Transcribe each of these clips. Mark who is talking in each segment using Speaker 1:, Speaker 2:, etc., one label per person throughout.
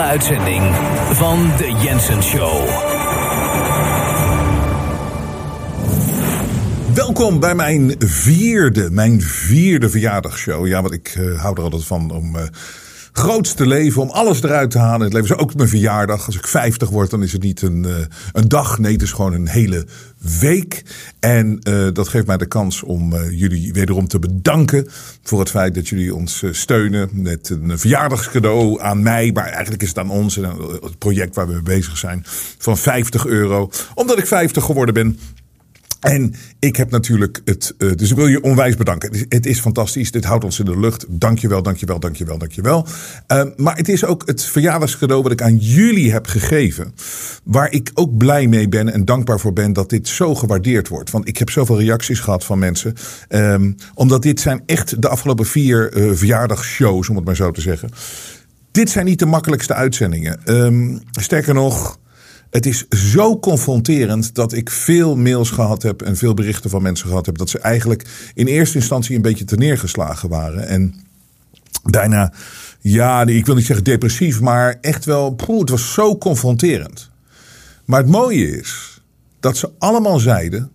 Speaker 1: uitzending van de Jensen Show.
Speaker 2: Welkom bij mijn vierde, mijn vierde verjaardagsshow. Ja, want ik uh, hou er altijd van om uh, groots te leven, om alles eruit te halen. Het leven is ook mijn verjaardag. Als ik 50 word, dan is het niet een, uh, een dag. Nee, het is gewoon een hele week. En dat geeft mij de kans om jullie wederom te bedanken voor het feit dat jullie ons steunen met een verjaardagscadeau aan mij. Maar eigenlijk is het aan ons en het project waar we mee bezig zijn van 50 euro. Omdat ik 50 geworden ben. En ik heb natuurlijk het. Uh, dus ik wil je onwijs bedanken. Het is, fantastisch. Dit houdt ons in de lucht. Dankjewel, dankjewel, dankjewel, dankjewel. Uh, maar het is ook het verjaardagscadeau wat ik aan jullie heb gegeven. Waar ik ook blij mee ben en dankbaar voor ben dat dit zo gewaardeerd wordt. Want ik heb zoveel reacties gehad van mensen. Um, omdat dit zijn echt de afgelopen vier uh, verjaardagsshows, om het maar zo te zeggen. Dit zijn niet de makkelijkste uitzendingen. Um, sterker nog. Het is zo confronterend dat ik veel mails gehad heb en veel berichten van mensen gehad heb. dat ze eigenlijk in eerste instantie een beetje neergeslagen waren. En bijna, ja, ik wil niet zeggen depressief, maar echt wel, poeh, het was zo confronterend. Maar het mooie is dat ze allemaal zeiden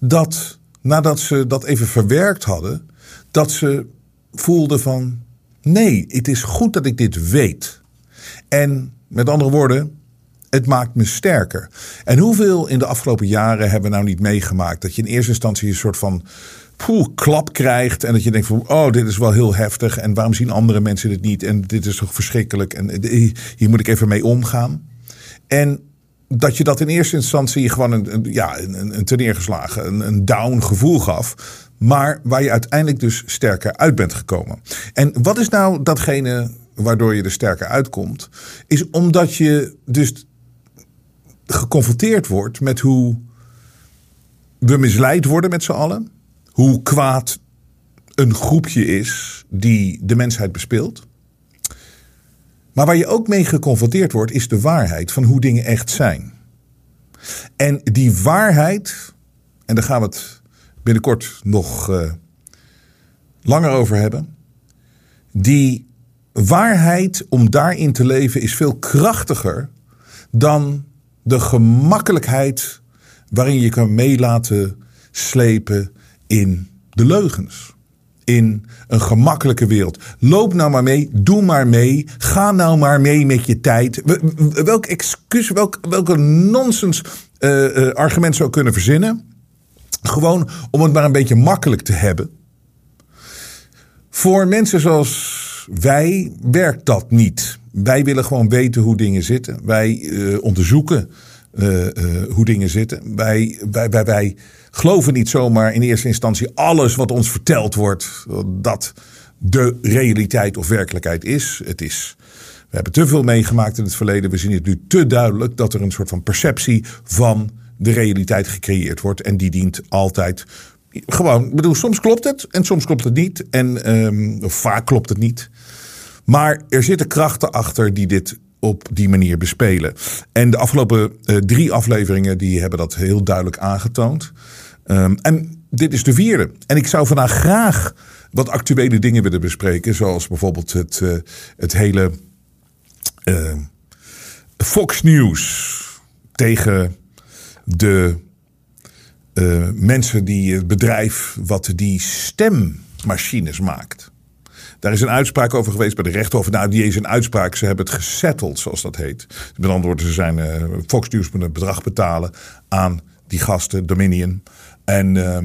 Speaker 2: dat nadat ze dat even verwerkt hadden, dat ze voelden van nee, het is goed dat ik dit weet. En met andere woorden, het maakt me sterker. En hoeveel in de afgelopen jaren hebben we nou niet meegemaakt dat je in eerste instantie een soort van poeh, klap krijgt en dat je denkt van oh dit is wel heel heftig en waarom zien andere mensen dit niet en dit is toch verschrikkelijk en hier moet ik even mee omgaan. En dat je dat in eerste instantie gewoon een, een ja, een, een teneergeslagen, een, een down gevoel gaf. Maar waar je uiteindelijk dus sterker uit bent gekomen. En wat is nou datgene waardoor je er sterker uitkomt? Is omdat je dus geconfronteerd wordt met hoe we misleid worden met z'n allen. Hoe kwaad een groepje is die de mensheid bespeelt. Maar waar je ook mee geconfronteerd wordt, is de waarheid van hoe dingen echt zijn. En die waarheid, en daar gaan we het binnenkort nog uh, langer over hebben. Die waarheid om daarin te leven is veel krachtiger dan de gemakkelijkheid waarin je kan meelaten slepen in de leugens. In een gemakkelijke wereld. Loop nou maar mee, doe maar mee, ga nou maar mee met je tijd. Welk excuus, welk, welke nonsens uh, uh, argument zou kunnen verzinnen. Gewoon om het maar een beetje makkelijk te hebben. Voor mensen zoals wij werkt dat niet. Wij willen gewoon weten hoe dingen zitten. Wij uh, onderzoeken uh, uh, hoe dingen zitten. Wij, wij, wij, wij geloven niet zomaar in eerste instantie alles wat ons verteld wordt. Dat de realiteit of werkelijkheid is. Het is. We hebben te veel meegemaakt in het verleden. We zien het nu te duidelijk dat er een soort van perceptie van de realiteit gecreëerd wordt. En die dient altijd gewoon, bedoel, soms klopt het en soms klopt het niet. En of vaak klopt het niet. Maar er zitten krachten achter die dit op die manier bespelen. En de afgelopen uh, drie afleveringen die hebben dat heel duidelijk aangetoond. Um, en dit is de vierde. En ik zou vandaag graag wat actuele dingen willen bespreken. Zoals bijvoorbeeld het, uh, het hele uh, Fox News tegen de mensen die het bedrijf wat die stemmachines maakt. Daar is een uitspraak over geweest bij de rechthof. Nou, die is een uitspraak. Ze hebben het gesetteld, zoals dat heet. Met andere woorden, ze zijn uh, Fox News moet een bedrag betalen aan die gasten, Dominion. En uh,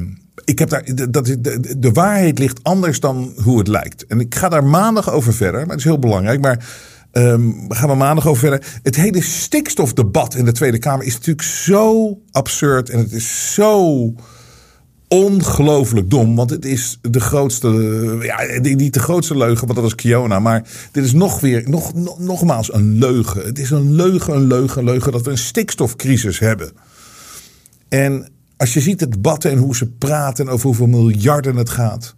Speaker 2: ik heb daar, dat, de, de, waarheid ligt anders dan hoe het lijkt. En ik ga daar maandag over verder. Maar het is heel belangrijk. Maar Um, gaan we maandag over verder. Het hele stikstofdebat in de Tweede Kamer is natuurlijk zo absurd. En het is zo ongelooflijk dom. Want het is de grootste, ja, niet de grootste leugen, want dat was Kiona. Maar dit is nog weer, nog, nog, nogmaals een leugen. Het is een leugen, een leugen, een leugen dat we een stikstofcrisis hebben. En als je ziet het debatten en hoe ze praten over hoeveel miljarden het gaat.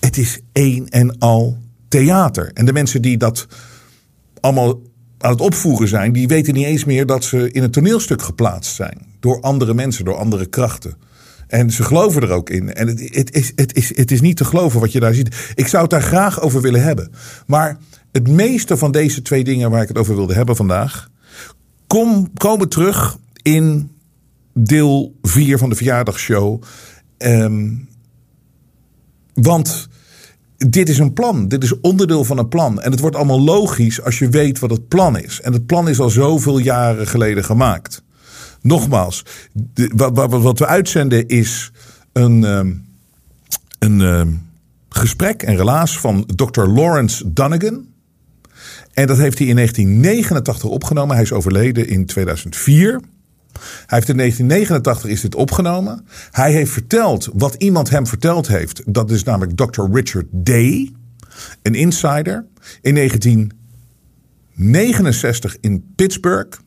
Speaker 2: Het is één en al theater. En de mensen die dat allemaal aan het opvoeren zijn, die weten niet eens meer dat ze in een toneelstuk geplaatst zijn. Door andere mensen, door andere krachten. En ze geloven er ook in. En het, het, is, het, is, het is niet te geloven wat je daar ziet. Ik zou het daar graag over willen hebben. Maar het meeste van deze twee dingen waar ik het over wilde hebben vandaag. Kom, komen terug in deel 4 van de verjaardagsshow. Um, want dit is een plan. Dit is onderdeel van een plan. En het wordt allemaal logisch als je weet wat het plan is. En het plan is al zoveel jaren geleden gemaakt. Nogmaals, wat, wat, we uitzenden is een, um, een um, gesprek, een relaas van Dr. Lawrence Dunnigan. En dat heeft hij in 1989 opgenomen. Hij is overleden in 2004. Hij heeft in 1989 is dit opgenomen. Hij heeft verteld wat iemand hem verteld heeft. Dat is namelijk Dr. Richard Day, een insider. In 1969 in Pittsburgh.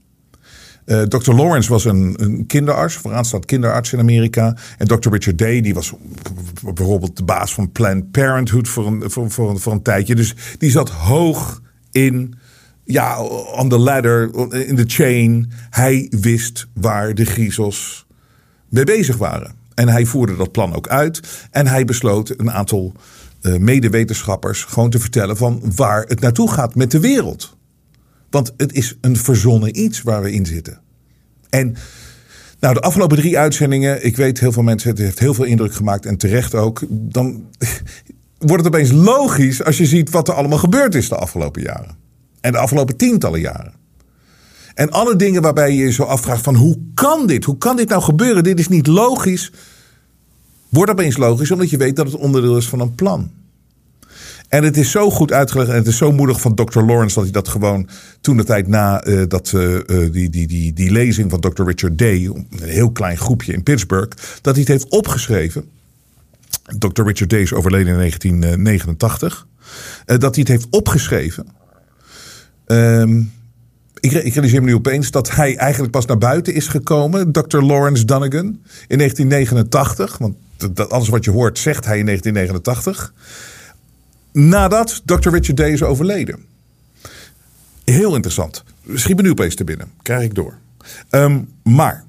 Speaker 2: Uh, Dr. Lawrence was een, een kinderarts, vooraanstaand kinderarts in Amerika. En Dr. Richard Day, die was bijvoorbeeld de baas van Planned Parenthood voor een, voor, voor, voor een tijdje. Dus die zat hoog in ja, on the ladder, in de chain. Hij wist waar de griezels mee bezig waren. En hij voerde dat plan ook uit. En hij besloot een aantal uh, medewetenschappers gewoon te vertellen van waar het naartoe gaat met de wereld. Want het is een verzonnen iets waar we in zitten. En nou, de afgelopen drie uitzendingen, ik weet heel veel mensen, het heeft heel veel indruk gemaakt en terecht ook. Dan wordt het opeens logisch als je ziet wat er allemaal gebeurd is de afgelopen jaren. En de afgelopen tientallen jaren. En alle dingen waarbij je je zo afvraagt van hoe kan dit? Hoe kan dit nou gebeuren? Dit is niet logisch. Wordt opeens logisch omdat je weet dat het onderdeel is van een plan. En het is zo goed uitgelegd en het is zo moedig van Dr. Lawrence dat hij dat gewoon toen de tijd na uh, dat, uh, die, die, die, die lezing van Dr. Richard Day, een heel klein groepje in Pittsburgh, dat hij het heeft opgeschreven. Dr. Richard Day is overleden in 1989. Uh, dat hij het heeft opgeschreven Um, ik, ik realiseer me nu opeens dat hij eigenlijk pas naar buiten is gekomen, Dr. Lawrence Dunnigan, in 1989. Want dat, alles wat je hoort zegt hij in 1989. Nadat Dr. Richard Day is overleden. Heel interessant. Schiet me nu opeens te binnen. Krijg ik door. Um, maar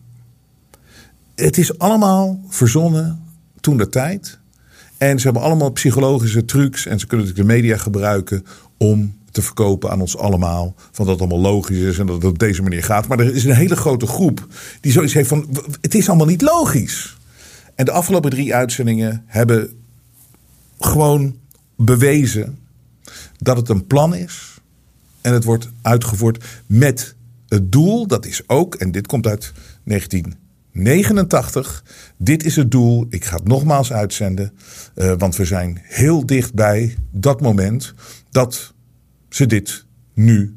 Speaker 2: het is allemaal verzonnen toen de tijd. En ze hebben allemaal psychologische trucs. En ze kunnen natuurlijk de media gebruiken om te verkopen aan ons allemaal. Van dat het allemaal logisch is en dat het op deze manier gaat. Maar er is een hele grote groep die zoiets heeft van: het is allemaal niet logisch. En de afgelopen drie uitzendingen hebben gewoon bewezen dat het een plan is. En het wordt uitgevoerd met het doel, dat is ook, en dit komt uit 1989. Dit is het doel. Ik ga het nogmaals uitzenden. Uh, want we zijn heel dicht bij dat moment dat ze dit nu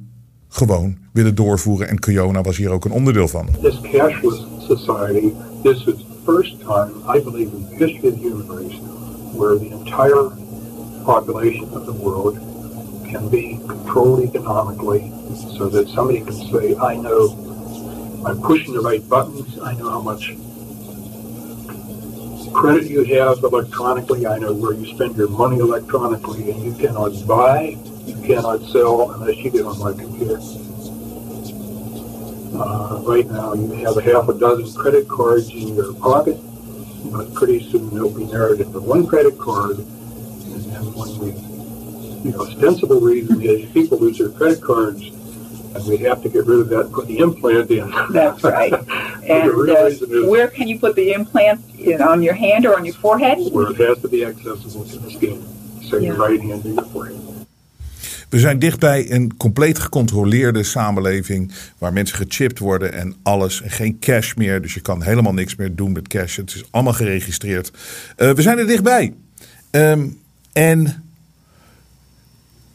Speaker 2: gewoon willen doorvoeren. En Kiona was hier ook een onderdeel van.
Speaker 3: This cashless society is the first time, I believe, in the history of the human where the entire population of the world can be controlled economically so that somebody can say, I know I'm pushing the right buttons, I know how much credit you have electronically, I know where you spend your money electronically, and you cannot buy you cannot sell unless you get on my computer. Uh, right now, you have a half a dozen credit cards in your pocket, but pretty soon they'll be narrowed into one credit card. When we, you know, ostensible reason is people lose their credit cards, and we have to get rid of that and put the implant in.
Speaker 4: That's right. and uh, where can you put the implant? In, on your hand or on your forehead?
Speaker 3: Where it has to be accessible to the skin. So yeah. your right hand and your forehead.
Speaker 2: We zijn dichtbij een compleet gecontroleerde samenleving waar mensen gechipt worden en alles. En geen cash meer, dus je kan helemaal niks meer doen met cash. Het is allemaal geregistreerd. Uh, we zijn er dichtbij. Um, en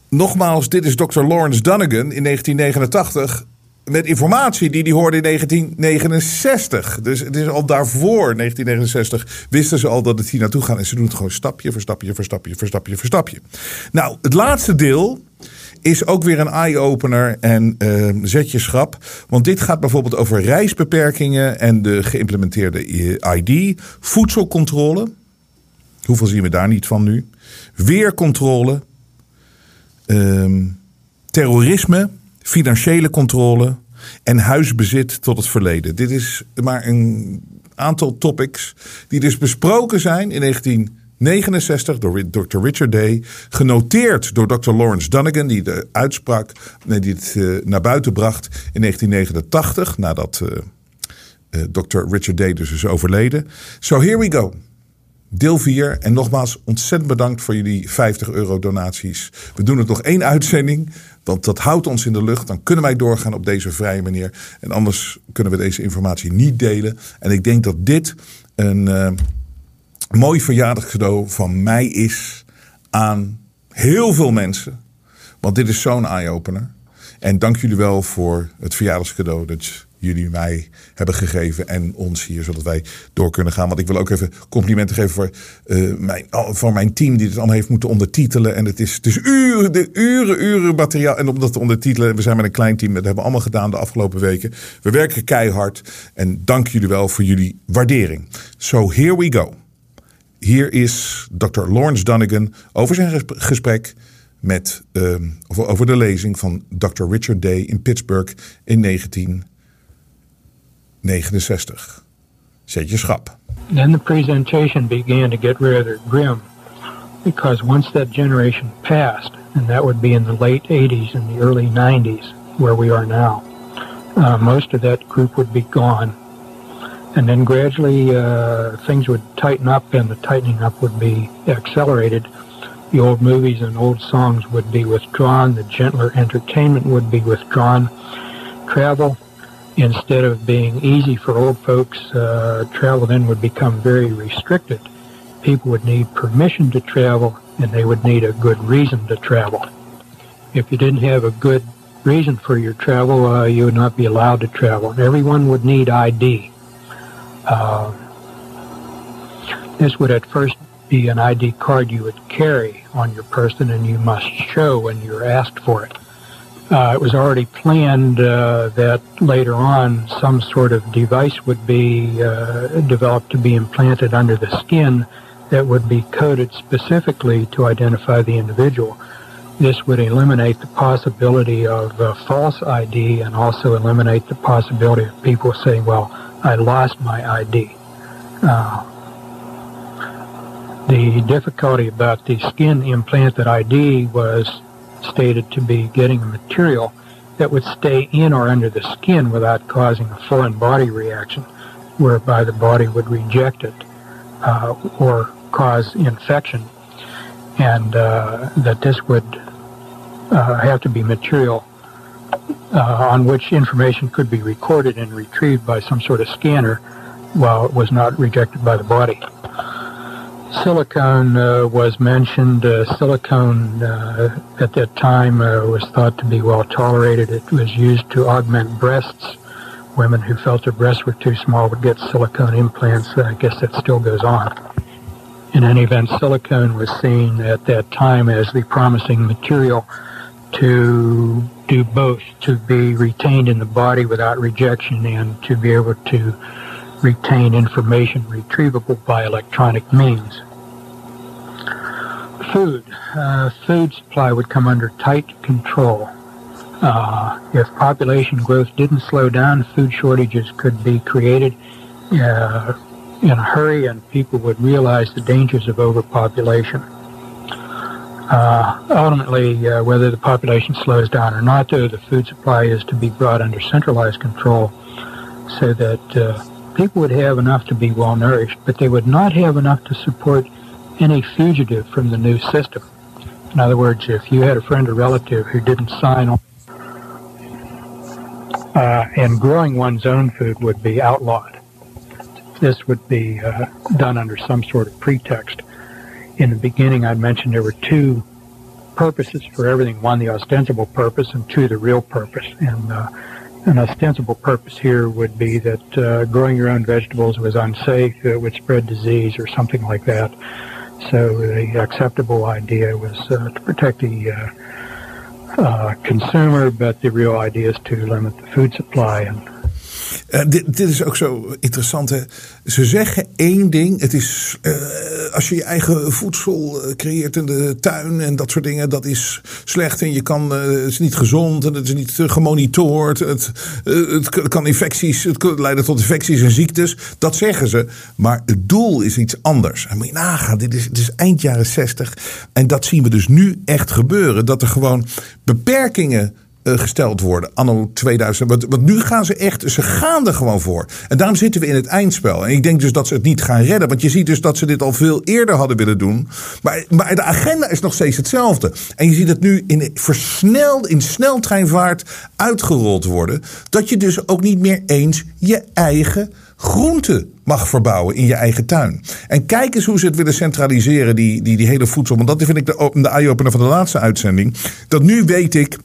Speaker 2: nogmaals, dit is Dr. Lawrence Dunnigan in 1989 met informatie die hij hoorde in 1969. Dus het is al daarvoor, 1969, wisten ze al dat het hier naartoe gaat. En ze doen het gewoon stapje voor stapje voor stapje voor stapje voor stapje. Nou, het laatste deel is ook weer een eye-opener en uh, zet je schrap. Want dit gaat bijvoorbeeld over reisbeperkingen en de geïmplementeerde ID, voedselcontrole. Hoeveel zien we daar niet van nu? Weercontrole, uh, terrorisme, financiële controle en huisbezit tot het verleden. Dit is maar een aantal topics die dus besproken zijn in 1969 door Dr. Richard Day. Genoteerd door Dr. Lawrence Dunnigan, die de uitspraak nee, die het uh, naar buiten bracht in 1989, nadat uh, uh, Dr. Richard Day dus is overleden. So here we go. Deel 4. En nogmaals, ontzettend bedankt voor jullie 50 euro donaties. We doen het nog één uitzending. Want dat houdt ons in de lucht. Dan kunnen wij doorgaan op deze vrije manier. En anders kunnen we deze informatie niet delen. En ik denk dat dit een uh, mooi verjaardagscadeau van mij is aan heel veel mensen. Want dit is zo'n eye-opener. En dank jullie wel voor het verjaardagscadeau. Dat jullie mij hebben gegeven en ons hier, zodat wij door kunnen gaan. Want ik wil ook even complimenten geven voor, uh, mijn, voor mijn team die het allemaal heeft moeten ondertitelen. En het is, het uren, de uren, uren materiaal. En om dat te ondertitelen, we zijn met een klein team, dat hebben we allemaal gedaan de afgelopen weken. We werken keihard en dank jullie wel voor jullie waardering. So here we go. Hier is Dr. Lawrence Dunnigan over zijn gesprek met, uh, over de lezing van Dr. Richard Day in Pittsburgh in 19 69. Zet je schap.
Speaker 5: Then the presentation began to get rather grim because once that generation passed, and that would be in the late 80s and the early 90s, where we are now, uh, most of that group would be gone. And then gradually uh, things would tighten up, and the tightening up would be accelerated. The old movies and old songs would be withdrawn. The gentler entertainment would be withdrawn. Travel instead of being easy for old folks, uh, travel then would become very restricted. People would need permission to travel, and they would need a good reason to travel. If you didn't have a good reason for your travel, uh, you would not be allowed to travel. Everyone would need ID. Uh, this would at first be an ID card you would carry on your person, and you must show when you're asked for it. Uh, it was already planned uh, that later on some sort of device would be uh, developed to be implanted under the skin that would be coded specifically to identify the individual. This would eliminate the possibility of false ID and also eliminate the possibility of people saying, well, I lost my ID. Uh, the difficulty about the skin implanted ID was stated to be getting a material that would stay in or under the skin without causing a foreign body reaction, whereby the body would reject it uh, or cause infection, and uh, that this would uh, have to be material uh, on which information could be recorded and retrieved by some sort of scanner while it was not rejected by the body. Silicone uh, was mentioned. Uh, silicone uh, at that time uh, was thought to be well tolerated. It was used to augment breasts. Women who felt their breasts were too small would get silicone implants. I guess that still goes on. In any event, silicone was seen at that time as the promising material to do both, to be retained in the body without rejection and to be able to retain information retrievable by electronic means. Food. Uh, food supply would come under tight control. Uh, if population growth didn't slow down, food shortages could be created uh, in a hurry and people would realize the dangers of overpopulation. Uh, ultimately, uh, whether the population slows down or not, though, the food supply is to be brought under centralized control so that uh, people would have enough to be well nourished, but they would not have enough to support any fugitive from the new system. In other words, if you had a friend or relative who didn't sign on, uh, and growing one's own food would be outlawed. This would be uh, done under some sort of pretext. In the beginning, I mentioned there were two purposes for everything. One, the ostensible purpose, and two, the real purpose. And uh, an ostensible purpose here would be that uh, growing your own vegetables was unsafe, it would spread disease or something like that. So the acceptable idea was uh, to protect the uh, uh, consumer, but the real idea is to limit the food supply. And
Speaker 2: Uh, dit, is ook zo interessant. Hè? Ze zeggen één ding. Het is uh, als je je eigen voedsel creëert in de tuin en dat soort dingen. Dat is slecht en je kan, het is niet gezond en het is niet gemonitord. Het, het kan infecties, het kan leiden tot infecties en ziektes. Dat zeggen ze. Maar het doel is iets anders. En moet je nagaan. Dit is, dit is eind jaren 60. En dat zien we dus nu echt gebeuren. Dat er gewoon beperkingen eh, gesteld worden. Anno 2000. Want, nu gaan ze echt, ze gaan er gewoon voor. En daarom zitten we in het eindspel. En ik denk dus dat ze het niet gaan redden. Want je ziet dus dat ze dit al veel eerder hadden willen doen. Maar, maar de agenda is nog steeds hetzelfde. En je ziet het nu in versneld, in sneltreinvaart uitgerold worden. Dat je dus ook niet meer eens je eigen groenten mag verbouwen in je eigen tuin. En kijk eens hoe ze het willen centraliseren, die, die, die hele voedsel. Want dat vind ik de, de eye-opener van de laatste uitzending. Dat nu weet ik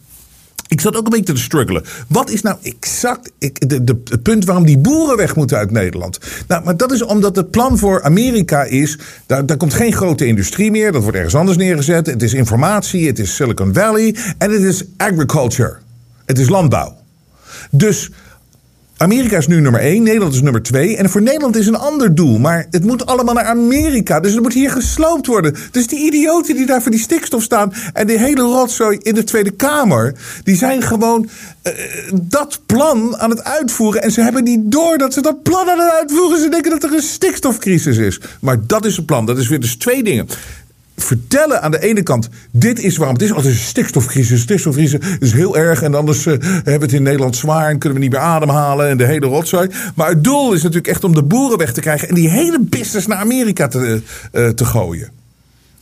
Speaker 2: ik zat ook een beetje te struggelen. Wat is nou exact ik, de, de, het punt waarom die boeren weg moeten uit Nederland? Nou, maar dat is omdat het plan voor Amerika is. Daar, daar komt geen grote industrie meer. Dat wordt ergens anders neergezet. Het is informatie, het is Silicon Valley en het is agriculture. Het is landbouw. Dus Amerika is nu nummer 1, Nederland is nummer 2. En voor Nederland is een ander doel. Maar het moet allemaal naar Amerika. Dus het moet hier gesloopt worden. Dus die idioten die daar voor die stikstof staan. En die hele rotzooi in de Tweede Kamer. Die zijn gewoon uh, dat plan aan het uitvoeren. En ze hebben niet door dat ze dat plan aan het uitvoeren. Ze denken dat er een stikstofcrisis is. Maar dat is het plan. Dat is weer dus twee dingen vertellen aan de ene kant, dit is waarom het is. Altijd een stikstofcrisis, stikstofcrisis is heel erg. En anders uh, hebben we het in Nederland zwaar en kunnen we niet meer ademhalen en de hele rotzooi. Maar het doel is natuurlijk echt om de boeren weg te krijgen en die hele business naar Amerika te, uh, te gooien.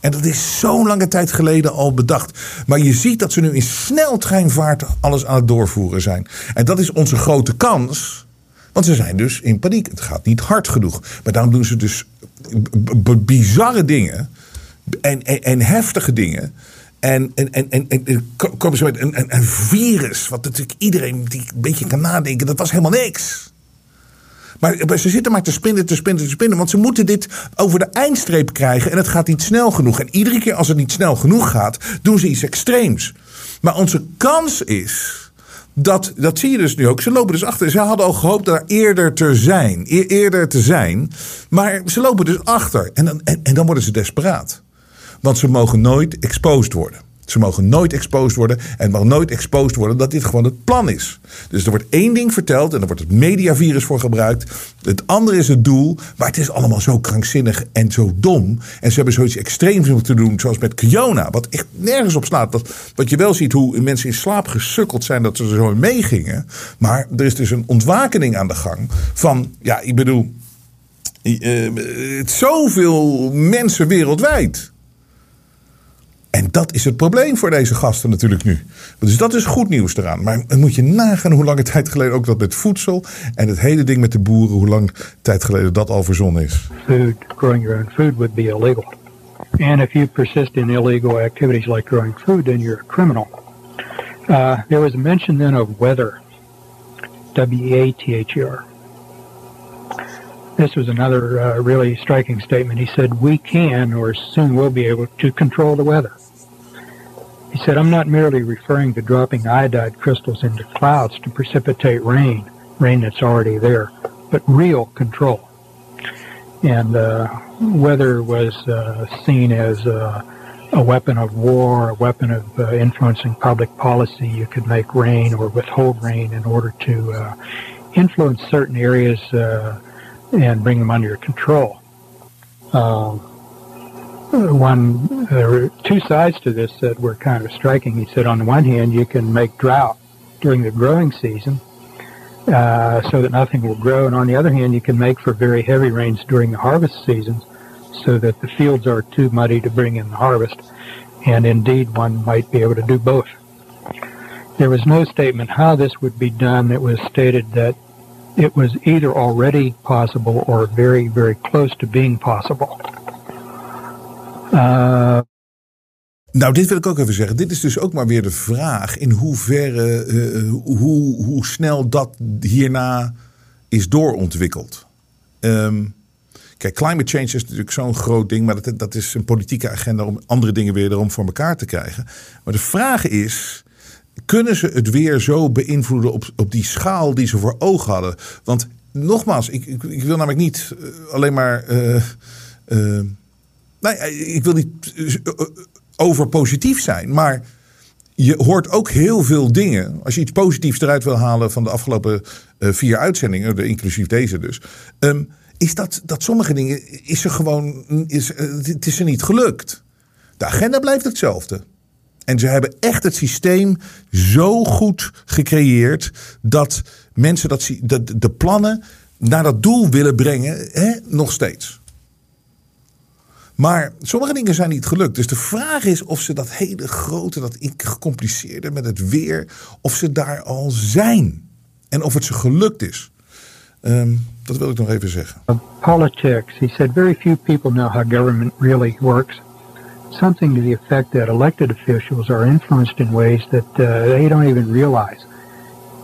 Speaker 2: En dat is zo'n lange tijd geleden al bedacht. Maar je ziet dat ze nu in sneltreinvaart alles aan het doorvoeren zijn. En dat is onze grote kans. Want ze zijn dus in paniek. Het gaat niet hard genoeg. Maar daarom doen ze dus bizarre dingen en, en, en heftige dingen. En, en, en, en, en komen ze met een, een, een, virus, wat natuurlijk iedereen die een beetje kan nadenken, dat was helemaal niks. Maar ze zitten maar te spinnen, te spinnen, te spinnen. Want ze moeten dit over de eindstreep krijgen. En het gaat niet snel genoeg. En iedere keer als het niet snel genoeg gaat, doen ze iets extreems. Maar onze kans is. Dat, dat zie je dus nu ook. Ze lopen dus achter. Ze hadden al gehoopt daar eerder te zijn. eerder te zijn. Maar ze lopen dus achter. En dan, en, en dan worden ze desperaat. Want ze mogen nooit exposed worden. Ze mogen nooit exposed worden. En mag nooit exposed worden dat dit gewoon het plan is. Dus er wordt één ding verteld en er wordt het mediavirus voor gebruikt. Het andere is het doel. Maar het is allemaal zo krankzinnig en zo dom. En ze hebben zoiets extreems moeten doen, zoals met Kiona. Wat echt nergens op slaat. Dat, wat je wel ziet hoe mensen in slaap gesukkeld zijn dat ze er zo in meegingen. Maar er is dus een ontwakening aan de gang. Van, ja, ik bedoel. Uh, zoveel mensen wereldwijd. En dat is het probleem voor deze gasten natuurlijk nu. Dus dat is goed nieuws eraan. Maar moet je nagaan hoe lange tijd geleden ook dat met voedsel en het hele ding met de boeren, hoe lang tijd geleden dat al verzonnen is.
Speaker 5: Food, growing your own food would be illegal. And if you persist in illegal activities like growing food, then you're a criminal. Uh, there was a mention then of weather. W-A-T-H-E-R. This was another uh, really striking statement. He said, we can or soon will be able to control the weather. He said, I'm not merely referring to dropping iodide crystals into clouds to precipitate rain, rain that's already there, but real control. And uh, weather was uh, seen as uh, a weapon of war, a weapon of uh, influencing public policy. You could make rain or withhold rain in order to uh, influence certain areas uh, and bring them under your control. Um, one, there were two sides to this that were kind of striking. He said, on the one hand, you can make drought during the growing season uh, so that nothing will grow, and on the other hand, you can make for very heavy rains during the harvest seasons so that the fields are too muddy to bring in the harvest. And indeed, one might be able to do both. There was no statement how this would be done. It was stated that it was either already possible or very, very close to being possible.
Speaker 2: Uh, nou, dit wil ik ook even zeggen. Dit is dus ook maar weer de vraag in hoeverre, uh, hoe, hoe snel dat hierna is doorontwikkeld. Um, kijk, climate change is natuurlijk zo'n groot ding, maar dat, dat is een politieke agenda om andere dingen weer erom voor elkaar te krijgen. Maar de vraag is, kunnen ze het weer zo beïnvloeden op, op die schaal die ze voor ogen hadden? Want nogmaals, ik, ik, ik wil namelijk niet eh, alleen maar. Uh, uh, nee, ik wil niet over positief zijn, maar je hoort ook heel veel dingen. Als je iets positiefs eruit wil halen van de afgelopen vier uitzendingen, inclusief deze dus. Um, is dat, dat sommige dingen is er gewoon. Is, het is er niet gelukt. De agenda blijft hetzelfde. En ze hebben echt het systeem zo goed gecreëerd dat mensen dat, de, de plannen naar dat doel willen brengen, hè, nog steeds. Maar sommige dingen zijn niet gelukt. Dus de vraag is of ze dat hele grote, dat gecompliceerde met het weer, of ze daar al zijn. En of het ze gelukt is. Um, dat wil ik nog even zeggen.
Speaker 5: Politics. He said very few people know how government really works. Something to the effect that elected officials are influenced in ways that uh, they don't even realize.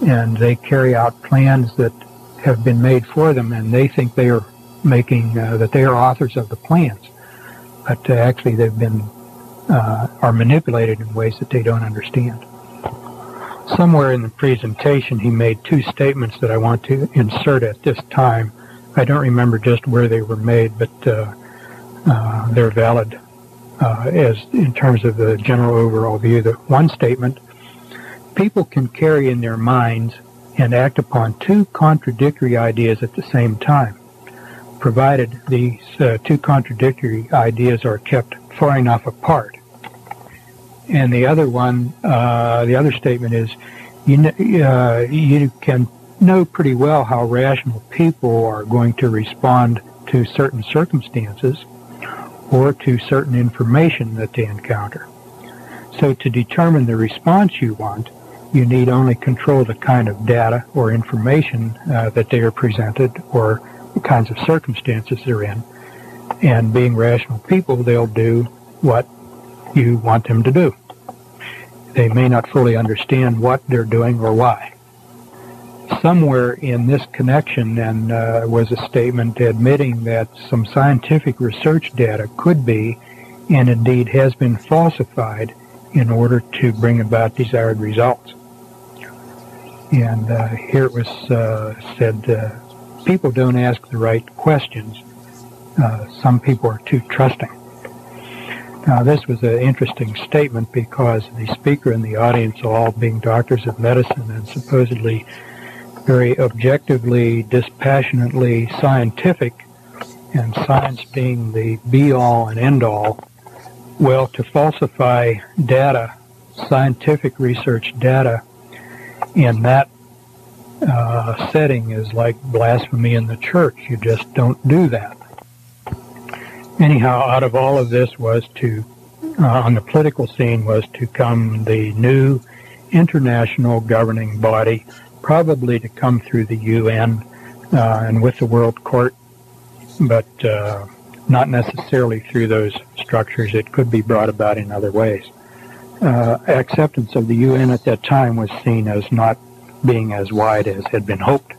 Speaker 5: And they carry out plans that have been made for them, and they think they are making, uh, that they are authors of the plans. But uh, actually, they've been, uh, are manipulated in ways that they don't understand. Somewhere in the presentation, he made two statements that I want to insert at this time. I don't remember just where they were made, but uh, uh, they're valid uh, as in terms of the general overall view. The one statement, people can carry in their minds and act upon two contradictory ideas at the same time, provided these uh, two contradictory ideas are kept far enough apart. And the other one, uh, the other statement is, you uh, you can know pretty well how rational people are going to respond to certain circumstances or to certain information that they encounter. So to determine the response you want, you need only control the kind of data or information uh, that they are presented or the kinds of circumstances they're in. And being rational people, they'll do what you want them to do. They may not fully understand what they're doing or why somewhere in this connection then uh, was a statement admitting that some scientific research data could be and indeed has been falsified in order to bring about desired results. And uh, here it was uh, said, uh, people don't ask the right questions. Uh, some people are too trusting. Now, this was an interesting statement because the speaker and the audience, all being doctors of medicine and supposedly very objectively, dispassionately scientific, and science being the be all and end all, well, to falsify data, scientific research data, in that uh, setting is like blasphemy in the church. You just don't do that. Anyhow, out of all of this was to, uh, on the political scene, was to come the new international governing body probably to come through the UN uh, and with the World Court, but uh, not necessarily through those structures. It could be brought about in other ways. Uh, acceptance of the UN at that time was seen as not being as wide as had been hoped.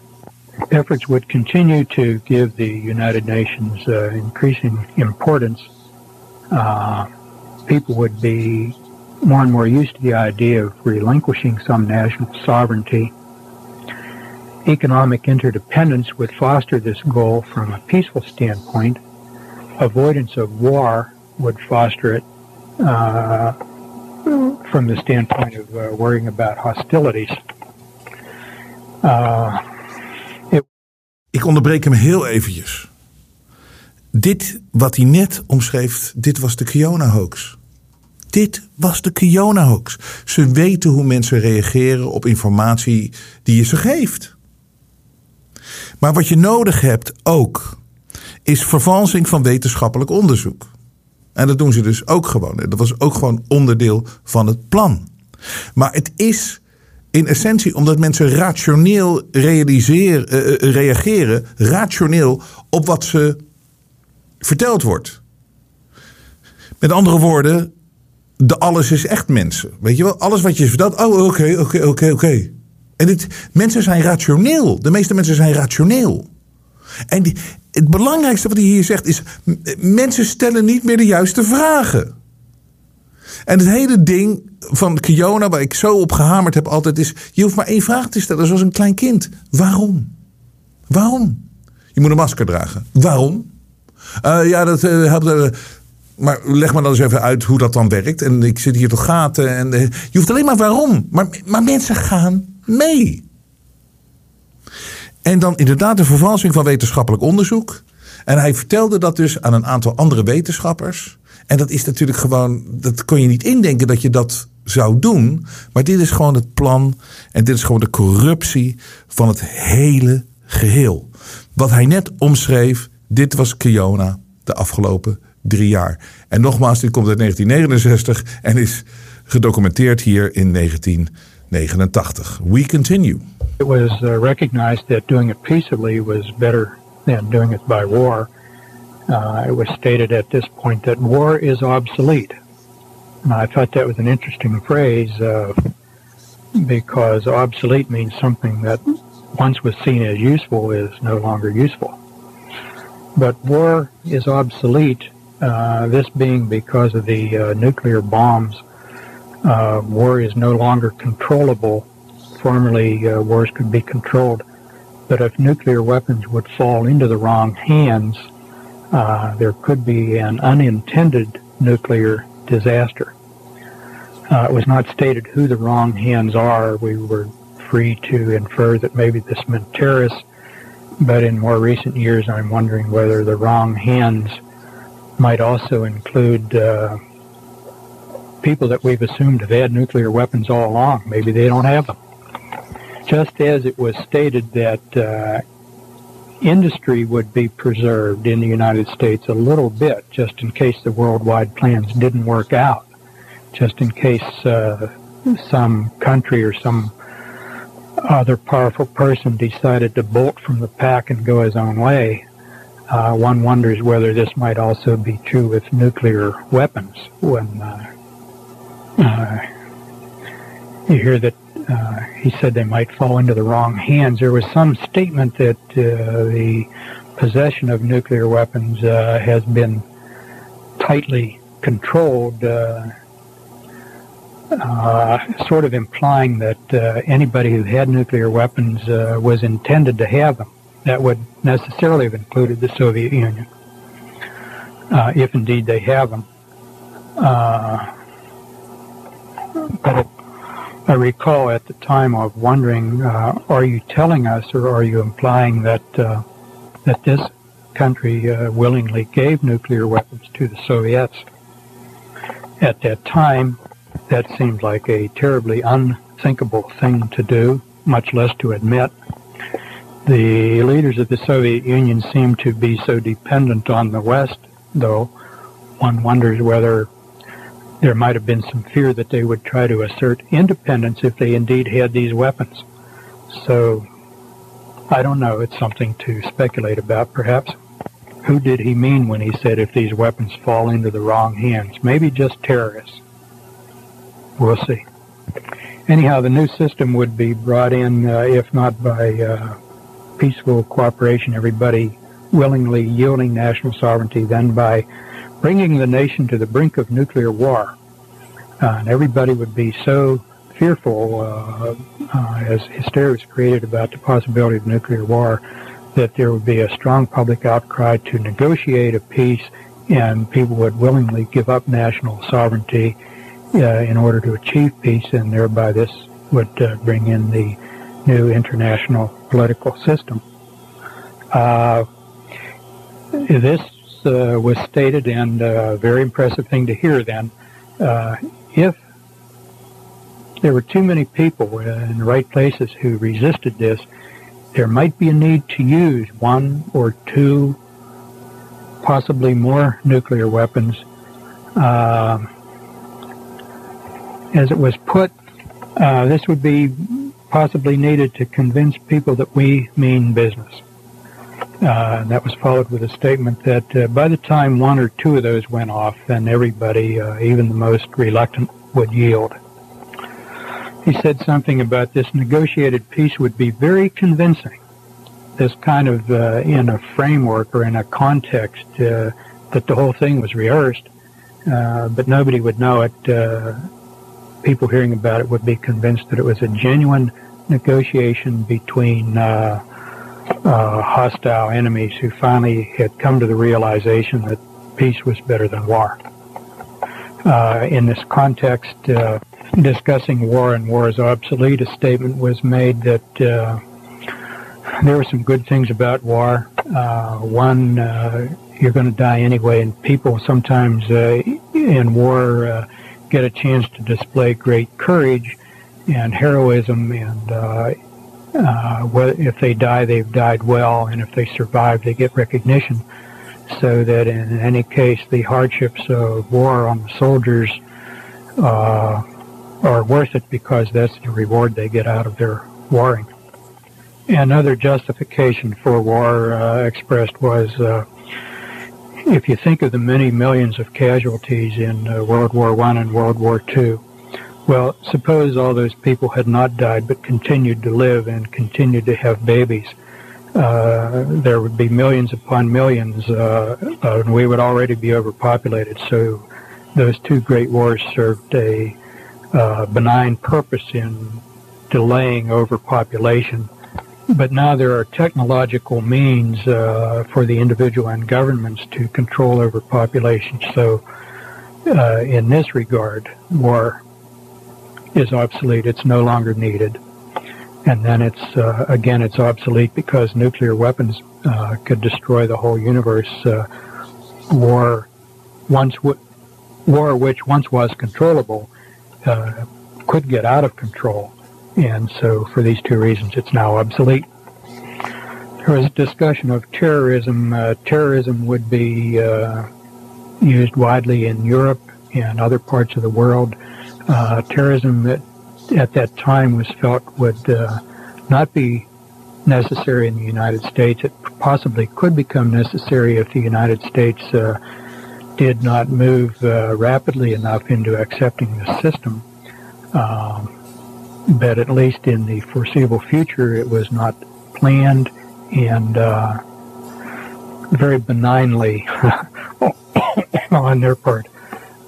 Speaker 5: Efforts would continue to give the United Nations uh, increasing importance. Uh, people would be more and more used to the idea of relinquishing some national sovereignty economic interdependence would foster this goal from a peaceful standpoint. Avoidance of war would foster it uh, from the standpoint of uh, worrying about hostilities. Uh,
Speaker 2: it... Ik onderbreek hem heel eventjes. Dit wat hij net omschreef, dit was de Kiona-hoax. Dit was de Kiona-hoax. Ze weten hoe mensen reageren op informatie die je ze geeft. Maar wat je nodig hebt ook, is vervalsing van wetenschappelijk onderzoek. En dat doen ze dus ook gewoon. Dat was ook gewoon onderdeel van het plan. Maar het is in essentie omdat mensen rationeel realiseren, uh, reageren, rationeel op wat ze verteld wordt. Met andere woorden, de alles is echt mensen. Weet je wel, alles wat je vertelt, oh oké, oké, oké, oké. En dit, mensen zijn rationeel. De meeste mensen zijn rationeel. En het belangrijkste wat hij hier zegt is: mensen stellen niet meer de juiste vragen. En het hele ding van Kiona, waar ik zo op gehamerd heb altijd, is: je hoeft maar één vraag te stellen, zoals een klein kind. Waarom? Waarom? Je moet een masker dragen. Waarom? Uh, ja, dat uh, helpt. Uh, maar leg me dan eens even uit hoe dat dan werkt. En ik zit hier toch gaten. En, je hoeft alleen maar waarom. Maar, maar mensen gaan mee. En dan inderdaad de vervalsing van wetenschappelijk onderzoek. En hij vertelde dat dus aan een aantal andere wetenschappers. En dat is natuurlijk gewoon, dat kon je niet indenken dat je dat zou doen. Maar dit is gewoon het plan en dit is gewoon de corruptie van het hele geheel. Wat hij net omschreef, dit was Kiona de afgelopen drie jaar. En nogmaals, dit komt uit 1969 en is gedocumenteerd hier in 1989. We continue.
Speaker 5: It was uh, recognized that doing it peaceably was better than doing it by war. Uh, it was stated at this point that war is obsolete. And I thought that was an interesting phrase uh, because obsolete means something that once was seen as useful is no longer useful. But war is obsolete, uh, this being because of the uh, nuclear bombs. Uh, war is no longer controllable. Formerly, uh, wars could be controlled. But if nuclear weapons would fall into the wrong hands, uh, there could be an unintended nuclear disaster. Uh, it was not stated who the wrong hands are. We were free to infer that maybe this meant terrorists, but in more recent years, I'm wondering whether the wrong hands might also include uh, people that we've assumed have had nuclear weapons all along. Maybe they don't have them. Just as it was stated that uh, industry would be preserved in the United States a little bit, just in case the worldwide plans didn't work out, just in case uh, some country or some other powerful person decided to bolt from the pack and go his own way. Uh, one wonders whether this might also be true with nuclear weapons. When uh, uh, you hear that uh, he said they might fall into the wrong hands, there was some statement that uh, the possession of nuclear weapons uh, has been tightly controlled uh, sort of implying that uh, anybody who had nuclear weapons uh, was intended to have them. That would necessarily have included the Soviet Union, uh, if indeed they have them. Uh, but it, I recall at the time of wondering, uh, are you telling us or are you implying that that this country willingly gave nuclear weapons to the Soviets? At that time, that seemed like a terribly unthinkable thing to do, much less to admit. The leaders of the Soviet Union seemed to be so dependent on the West, though one wonders whether there might have been some fear that they would try to assert independence if they indeed had these weapons. So, I don't know. It's something to speculate about, perhaps. Who did he mean when he said if these weapons fall into the wrong hands? Maybe just terrorists. We'll see. Anyhow, the new system would be brought in, uh, if not by uh, peaceful cooperation, everybody willingly yielding national sovereignty, then by bringing the nation to the brink of nuclear war. Uh, and everybody would be so fearful uh, uh, as hysteria was created about the possibility of nuclear war that there would be a strong public outcry to negotiate a peace and people would willingly give up national sovereignty uh, in order to achieve peace, and thereby this would uh, bring in the new international political system. Uh, this was stated, and a very impressive thing to hear then. Uh, if there were too many people in the right places who resisted this, there might be a need to use one or two, possibly more nuclear weapons. Uh, as it was put, uh, this would be possibly needed to convince people that we mean business. Uh, and that was followed with a statement that uh, by the time one or two of those went off, then everybody, uh, even the most reluctant, would yield. He said something about this negotiated peace would be very convincing. This kind of uh, in a framework or in a context uh, that the whole thing was rehearsed uh, but nobody would know it. Uh, people hearing about it would be convinced that it was a genuine negotiation between uh, hostile enemies who finally had come to the realization that peace was better than war. Uh, in this context, uh, discussing war and war is obsolete, a statement was made that uh, there were some good things about war. Uh, one, uh, you're going to die anyway, and people sometimes in war get a chance to display great courage and heroism and uh, if they die, they've died well, and if they survive, they get recognition. So that in any case, the hardships of war on the soldiers uh, are worth it because that's the reward they get out of their warring. Another justification for war uh, expressed was uh, if you think of the many millions of casualties in uh, World War One and World War Two, well, suppose all those people had not died but continued to live and continued to have babies. Uh, there would be millions upon millions, uh, and we would already be overpopulated. So those two great wars served a uh, benign purpose in delaying overpopulation. But now there are technological means uh, for the individual and governments to control overpopulation. So uh, in this regard, war is obsolete. It's no longer needed. And then it's, uh, again, it's obsolete because nuclear weapons uh, could destroy the whole universe. Uh, war, once w- war which once was controllable, uh, could get out of control. And so for these two reasons, it's now obsolete. There was a discussion of terrorism. Uh, terrorism would be uh, used widely in Europe and other parts of the world uh, terrorism that at that time was felt would uh, not be necessary in the United States. It possibly could become necessary if the United States uh, did not move uh, rapidly enough into accepting the system. Um, but at least in the foreseeable future, it was not planned and uh, very benignly on their part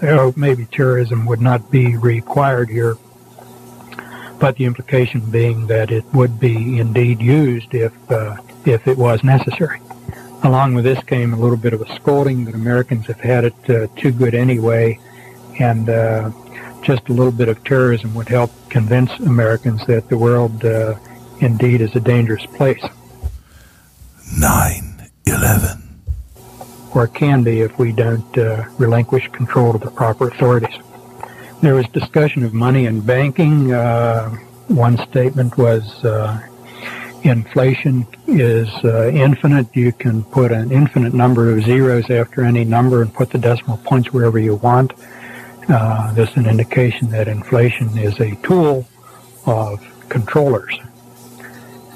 Speaker 5: oh, maybe terrorism would not be required here, but the implication being that it would be indeed used if uh, if it was necessary. Along with this came a little bit of a scolding that Americans have had it uh, too good anyway, and uh, just a little bit of terrorism would help convince Americans that the world uh, indeed is a dangerous place.
Speaker 2: 9 11
Speaker 5: or can be if we don't uh, relinquish control to the proper authorities. There was discussion of money and banking. Uh, one statement was uh, inflation is uh, infinite. You can put an infinite number of zeros after any number and put the decimal points wherever you want. Uh, this is an indication that inflation is a tool of controllers.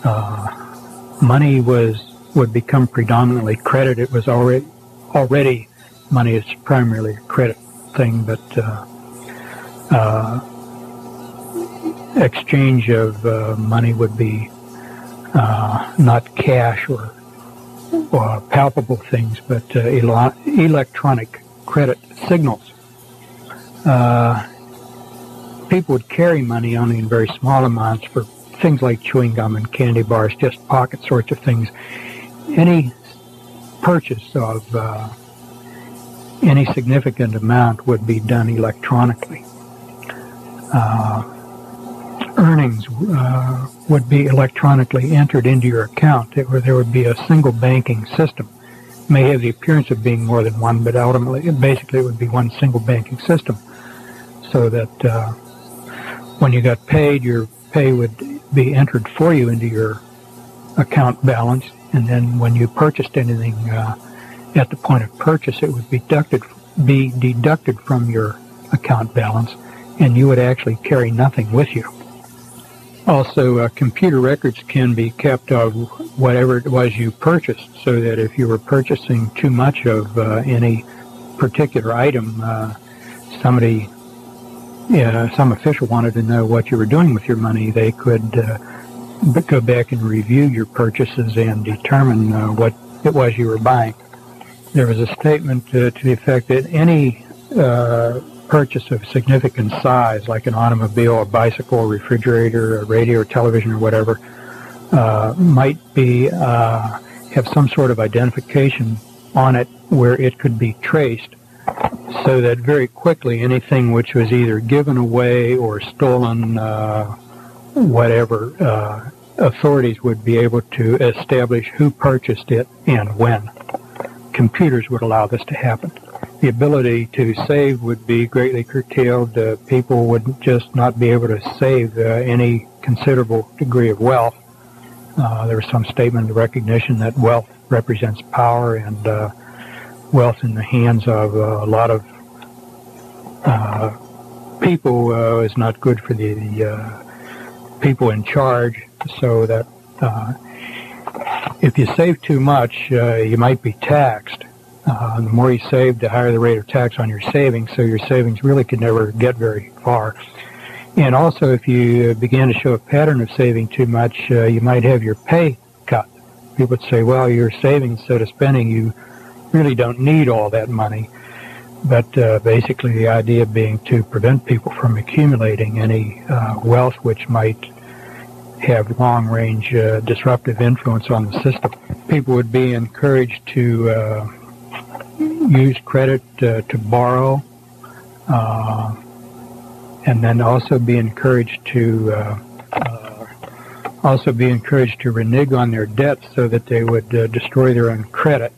Speaker 5: Uh, money was would become predominantly credit. It was already already money is primarily a credit thing, but uh, uh, exchange of uh, money would be uh, not cash or, or, palpable things, but uh, ele- electronic credit signals. Uh, people would carry money only in very small amounts for things like chewing gum and candy bars, just pocket sorts of things. Any purchase of uh, any significant amount would be done electronically. Uh, earnings uh, would be electronically entered into your account. It, there would be a single banking system. It may have the appearance of being more than one, but ultimately, basically, it would be one single banking system. So that uh, when you got paid, your pay would be entered for you into your account balance, and then when you purchased anything uh, at the point of purchase, it would be deducted be deducted from your account balance, and you would actually carry nothing with you. Also, uh, computer records can be kept of whatever it was you purchased, so that if you were purchasing too much of uh, any particular item, uh, somebody, some official wanted to know what you were doing with your money, they could uh, go back and review your purchases and determine uh, what it was you were buying. There was a statement uh, to the effect that any uh, purchase of significant size, like an automobile, a bicycle, a refrigerator, a radio or television or whatever, uh, might be uh, have some sort of identification on it where it could be traced so that very quickly anything which was either given away or stolen, uh, whatever, uh, authorities would be able to establish who purchased it and when. Computers would allow this to happen. The ability to save would be greatly curtailed. Uh, people would just not be able to save uh, any considerable degree of wealth. Uh, there was some statement of recognition that wealth represents power and uh, wealth in the hands of uh, a lot of uh, people uh, is not good for the, the uh, people in charge. So that uh, if you save too much, uh, you might be taxed. the more you save, the higher the rate of tax on your savings. So your savings really could never get very far. And also, if you begin to show a pattern of saving too much, you might have your pay cut. People would say, well, you're saving instead of spending. You really don't need all that money. But uh, basically, the idea being to prevent people from accumulating any uh, wealth which might have long range uh, disruptive influence on the system. People would be encouraged to uh, use credit uh, to borrow uh, and then also be encouraged to also be encouraged to renege on their debts so that they would destroy their own credit.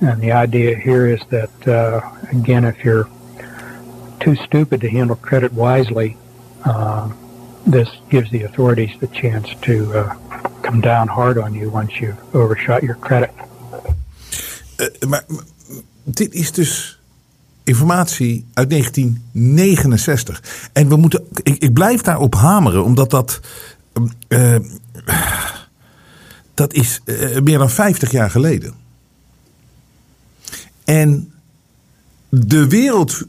Speaker 5: And the idea here is that, uh, again, if you're too stupid to handle credit wisely, uh, this gives the authorities the chance to uh, come down hard on you once you've overshot your credit.
Speaker 2: Uh, maar dit is dus informatie uit 1969. En we moeten, ik, ik blijf daarop hameren, omdat dat. Uh, dat is uh, meer dan 50 jaar geleden. En de wereld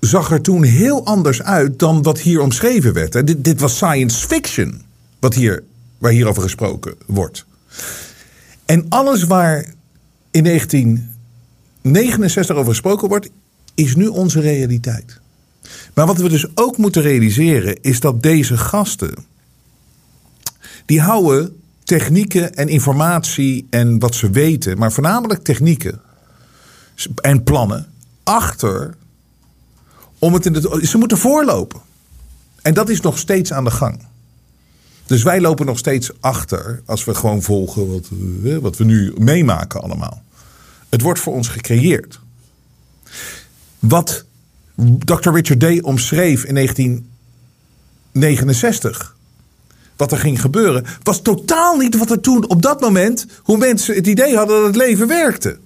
Speaker 2: zag er toen heel anders uit dan wat hier omschreven werd. Dit, dit was science fiction, wat hier, waar hierover gesproken wordt. En alles waar in 1969 over gesproken wordt, is nu onze realiteit. Maar wat we dus ook moeten realiseren, is dat deze gasten, die houden technieken en informatie en wat ze weten, maar voornamelijk technieken en plannen achter om het in de. Ze moeten voorlopen. En dat is nog steeds aan de gang. Dus wij lopen nog steeds achter als we gewoon volgen wat, eh, wat we nu meemaken allemaal. Het wordt voor ons gecreëerd. Wat Dr. Richard Day omschreef in 1969, wat er ging gebeuren, was totaal niet wat er toen op dat moment, hoe mensen het idee hadden dat het leven werkte.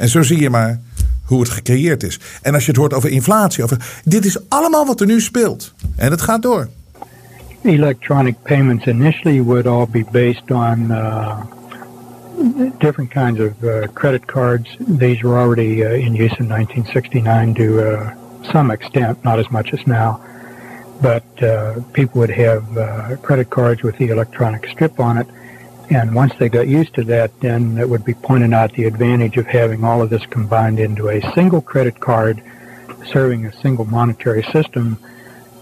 Speaker 2: En zo zie je maar hoe het gecreëerd is. En als je het hoort over inflatie, over, dit is allemaal wat er nu speelt. En het gaat door.
Speaker 5: Electronic payments initially would all be based on uh, different kinds of uh, credit cards. These were already uh, in use in 1969 to uh, some extent, not as much as now. But uh, people would have uh, credit cards with the electronic strip on it And once they got used to that, then it would be pointed out the advantage of having all of this combined into a single credit card serving a single monetary system.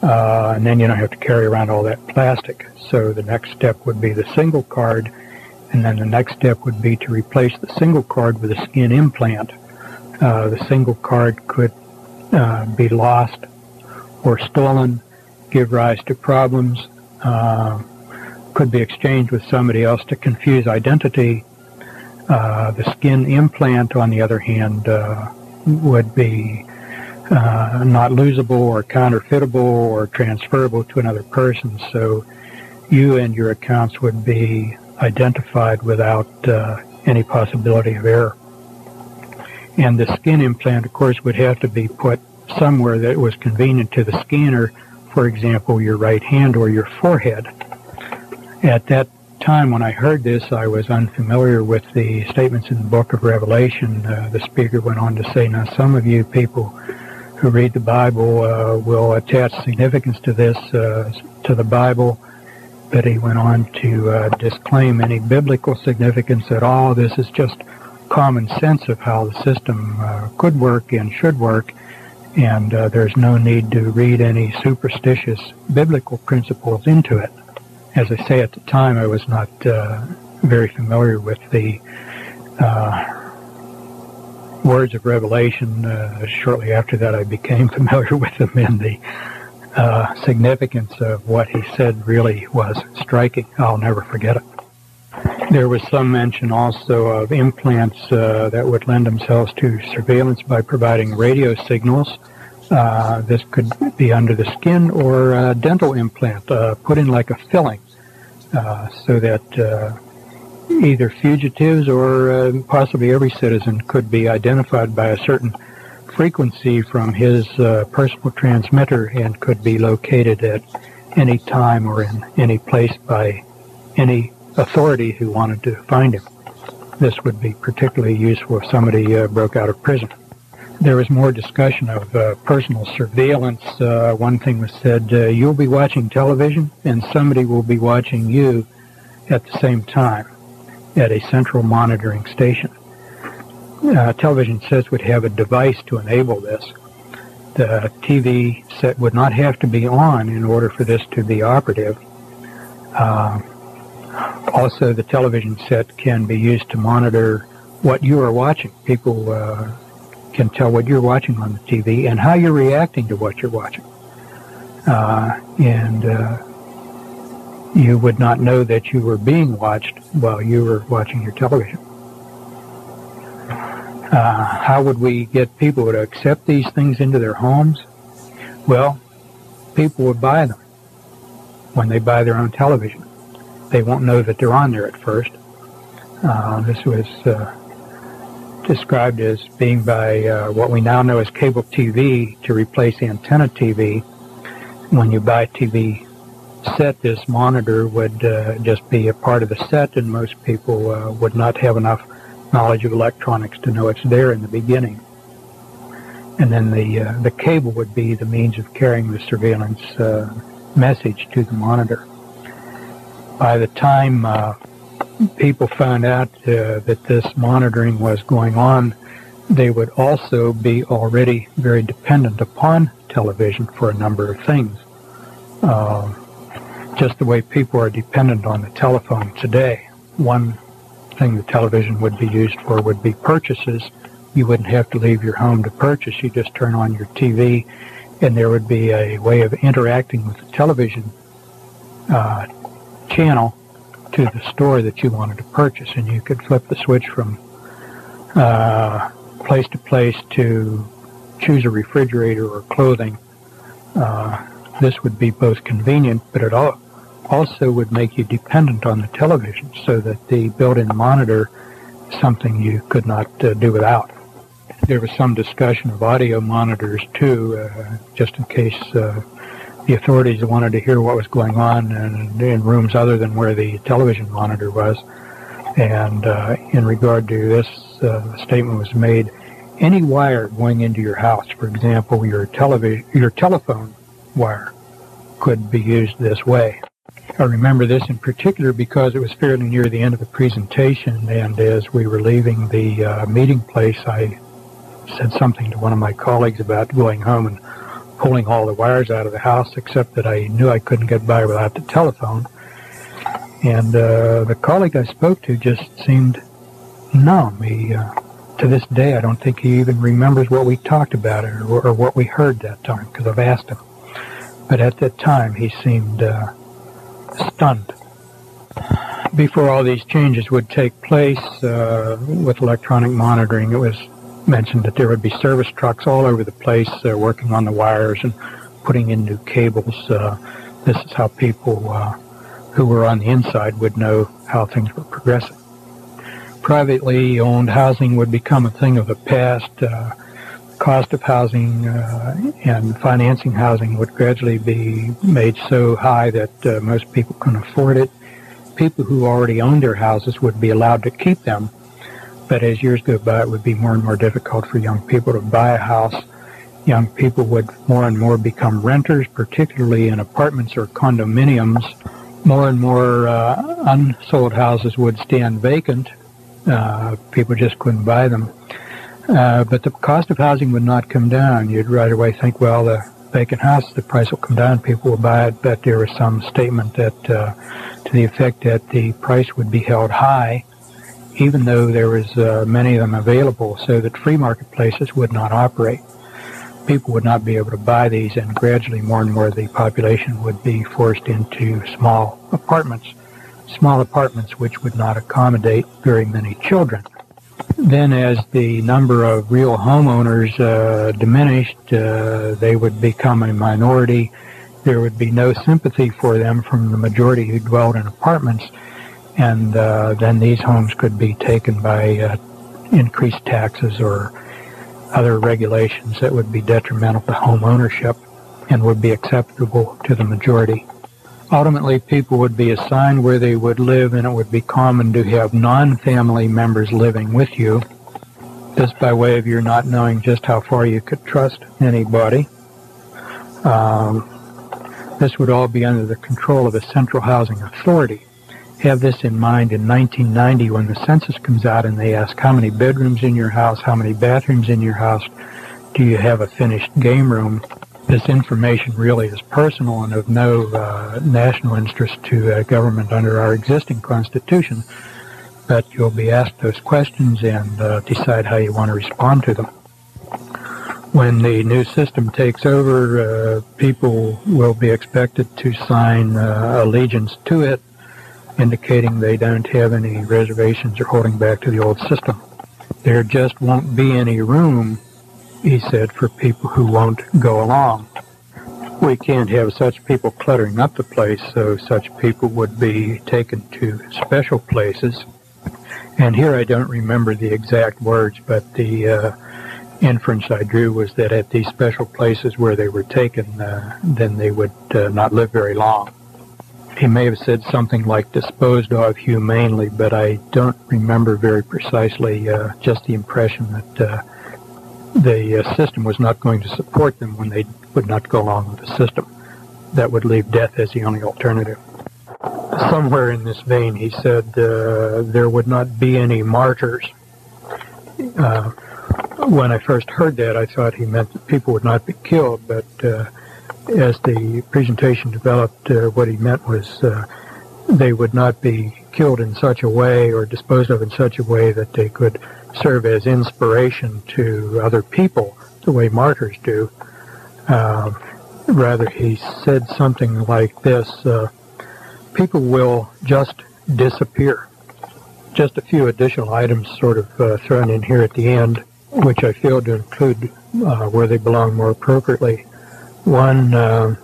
Speaker 5: Uh, and then you don't have to carry around all that plastic. So the next step would be the single card. And then the next step would be to replace the single card with a skin implant. Uh, the single card could uh, be lost or stolen, give rise to problems. Could be exchanged with somebody else to confuse identity. Uh, the skin implant, on the other hand, uh, would be uh, not losable or counterfeitable or transferable to another person. So you and your accounts would be identified without uh, any possibility of error. And the skin implant, of course, would have to be put somewhere that was convenient to the scanner, for example, your right hand or your forehead. At that time when I heard this, I was unfamiliar with the statements in the book of Revelation. Uh, the speaker went on to say, now some of you people who read the Bible uh, will attach significance to this, uh, to the Bible, but he went on to uh, disclaim any biblical significance at all. This is just common sense of how the system uh, could work and should work, and uh, there's no need to read any superstitious biblical principles into it. As I say, at the time, I was not uh, very familiar with the uh, words of Revelation. Uh, shortly after that, I became familiar with them, and the uh, significance of what he said really was striking. I'll never forget it. There was some mention also of implants uh, that would lend themselves to surveillance by providing radio signals. Uh, this could be under the skin or a dental implant uh, put in like a filling so that uh, either fugitives or uh, possibly every citizen could be identified by a certain frequency from his personal transmitter and could be located at any time or in any place by any authority who wanted to find him. This would be particularly useful if somebody uh, broke out of prison. There was more discussion of uh, personal surveillance. Uh, one thing was said, uh, you'll be watching television and somebody will be watching you at the same time at a central monitoring station. Uh, television sets would have a device to enable this. The TV set would not have to be on in order for this to be operative. Uh, also, the television set can be used to monitor what you are watching. People uh, can tell what you're watching on the TV and how you're reacting to what you're watching. Uh, and uh, you would not know that you were being watched while you were watching your television. Uh, how would we get people to accept these things into their homes? Well, people would buy them when they buy their own television they won't know that they're on there at first. Uh, this was uh, described as being by uh, what we now know as cable TV to replace antenna TV. When you buy TV set, this monitor would uh, just be a part of the set, and most people uh, would not have enough knowledge of electronics to know it's there in the beginning. And then the uh, the cable would be the means of carrying the surveillance message to the monitor by the time uh, people found out uh, that this monitoring was going on, they would also be already very dependent upon television for a number of things. Uh, just the way people are dependent on the telephone today. One thing the television would be used for would be purchases. You wouldn't have to leave your home to purchase. You just turn on your TV and there would be a way of interacting with the television uh, channel to the store that you wanted to purchase, and you could flip the switch from uh, place to place to choose a refrigerator or clothing. Uh, this would be both convenient, but it also would make you dependent on the television, so that the built-in monitor is something you could not uh, do without. There was some discussion of audio monitors too, uh, just in case uh, the authorities wanted to hear what was going on in, in rooms other than where the television monitor was. And uh, in regard to this, uh, statement was made: any wire going into your house, for example, your television, your telephone wire, could be used this way. I remember this in particular because it was fairly near the end of the presentation, and as we were leaving the uh, meeting place, I said something to one of my colleagues about going home and pulling all the wires out of the house, except that I knew I couldn't get by without the telephone. And uh, the colleague I spoke to just seemed numb. He, uh, to this day, I don't think he even remembers what we talked about or, or what we heard that time, because I've asked him. But at that time, he seemed uh, stunned. Before all these changes would take place uh, with electronic monitoring, it was mentioned that there would be service trucks all over the place uh, working on the wires and putting in new cables. Uh, this is how people uh, who were on the inside would know how things were progressing. Privately owned housing would become a thing of the past. Uh, cost of housing uh, and financing housing would gradually be made so high that most people couldn't afford it. People who already owned their houses would be allowed to keep them but as years go by, it would be more and more difficult for young people to buy a house. Young people would more and more become renters, particularly in apartments or condominiums. More and more uh, unsold houses would stand vacant. Uh, people just couldn't buy them. Uh, but the cost of housing would not come down. You'd right away think, well, the vacant house, the price will come down, people will buy it. But there was some statement that, uh, to the effect that the price would be held high, even though there was uh, many of them available, so that free marketplaces would not operate. People would not be able to buy these, and gradually more and more the population would be forced into small apartments, small apartments which would not accommodate very many children. Then, as the number of real homeowners uh, diminished, uh, they would become a minority. There would be no sympathy for them from the majority who dwelled in apartments, and uh, then these homes could be taken by uh, increased taxes or other regulations that would be detrimental to home ownership and would be acceptable to the majority. Ultimately, people would be assigned where they would live, and it would be common to have non-family members living with you. just by way of your not knowing just how far you could trust anybody. Um, this would all be under the control of a central housing authority. Have this in mind in 1990 when the census comes out and they ask how many bedrooms in your house, how many bathrooms in your house, do you have a finished game room? this information really is personal and of no uh, national interest to uh, government under our existing Constitution. But you'll be asked those questions and uh, decide how you want to respond to them. When the new system takes over, uh, people will be expected to sign uh, allegiance to it, indicating they don't have any reservations or holding back to the old system. There just won't be any room he said, for people who won't go along. We can't have such people cluttering up the place, so such people would be taken to special places. And here I don't remember the exact words, but the uh, inference I drew was that at these special places where they were taken, uh, then they would uh, not live very long. He may have said something like disposed of humanely, but I don't remember very precisely uh, just the impression that uh, the uh, system was not going to support them when they would not go along with the system. That would leave death as the only alternative. Somewhere in this vein, he said uh, there would not be any martyrs. Uh, when I first heard that, I thought he meant that people would not be killed, but uh, as the presentation developed, uh, what he meant was uh, they would not be killed in such a way or disposed of in such a way that they could serve as inspiration to other people the way martyrs do. Uh, rather, he said something like this, uh, people will just disappear. Just a few additional items sort of uh, thrown in here at the end, which I feel to include uh, where they belong more appropriately. One, uh,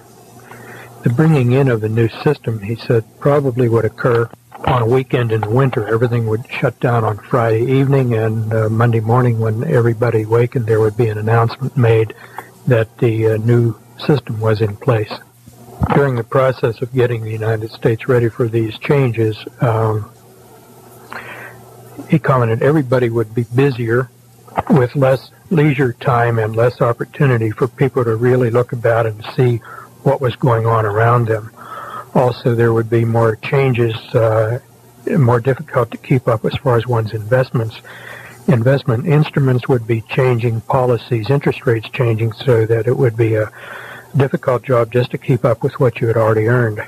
Speaker 5: the bringing in of a new system, he said, probably would occur on a weekend in the winter, everything would shut down on Friday evening, and uh, Monday morning, when everybody wakened, there would be an announcement made that the uh, new system was in place. During the process of getting the United States ready for these changes, um, he commented everybody would be busier with less leisure time and less opportunity for people to really look about and see what was going on around them. Also, there would be more changes, uh, more difficult to keep up as far as one's investments. Investment instruments would be changing, policies, interest rates changing, so that it would be a difficult job just to keep up with what you had already earned.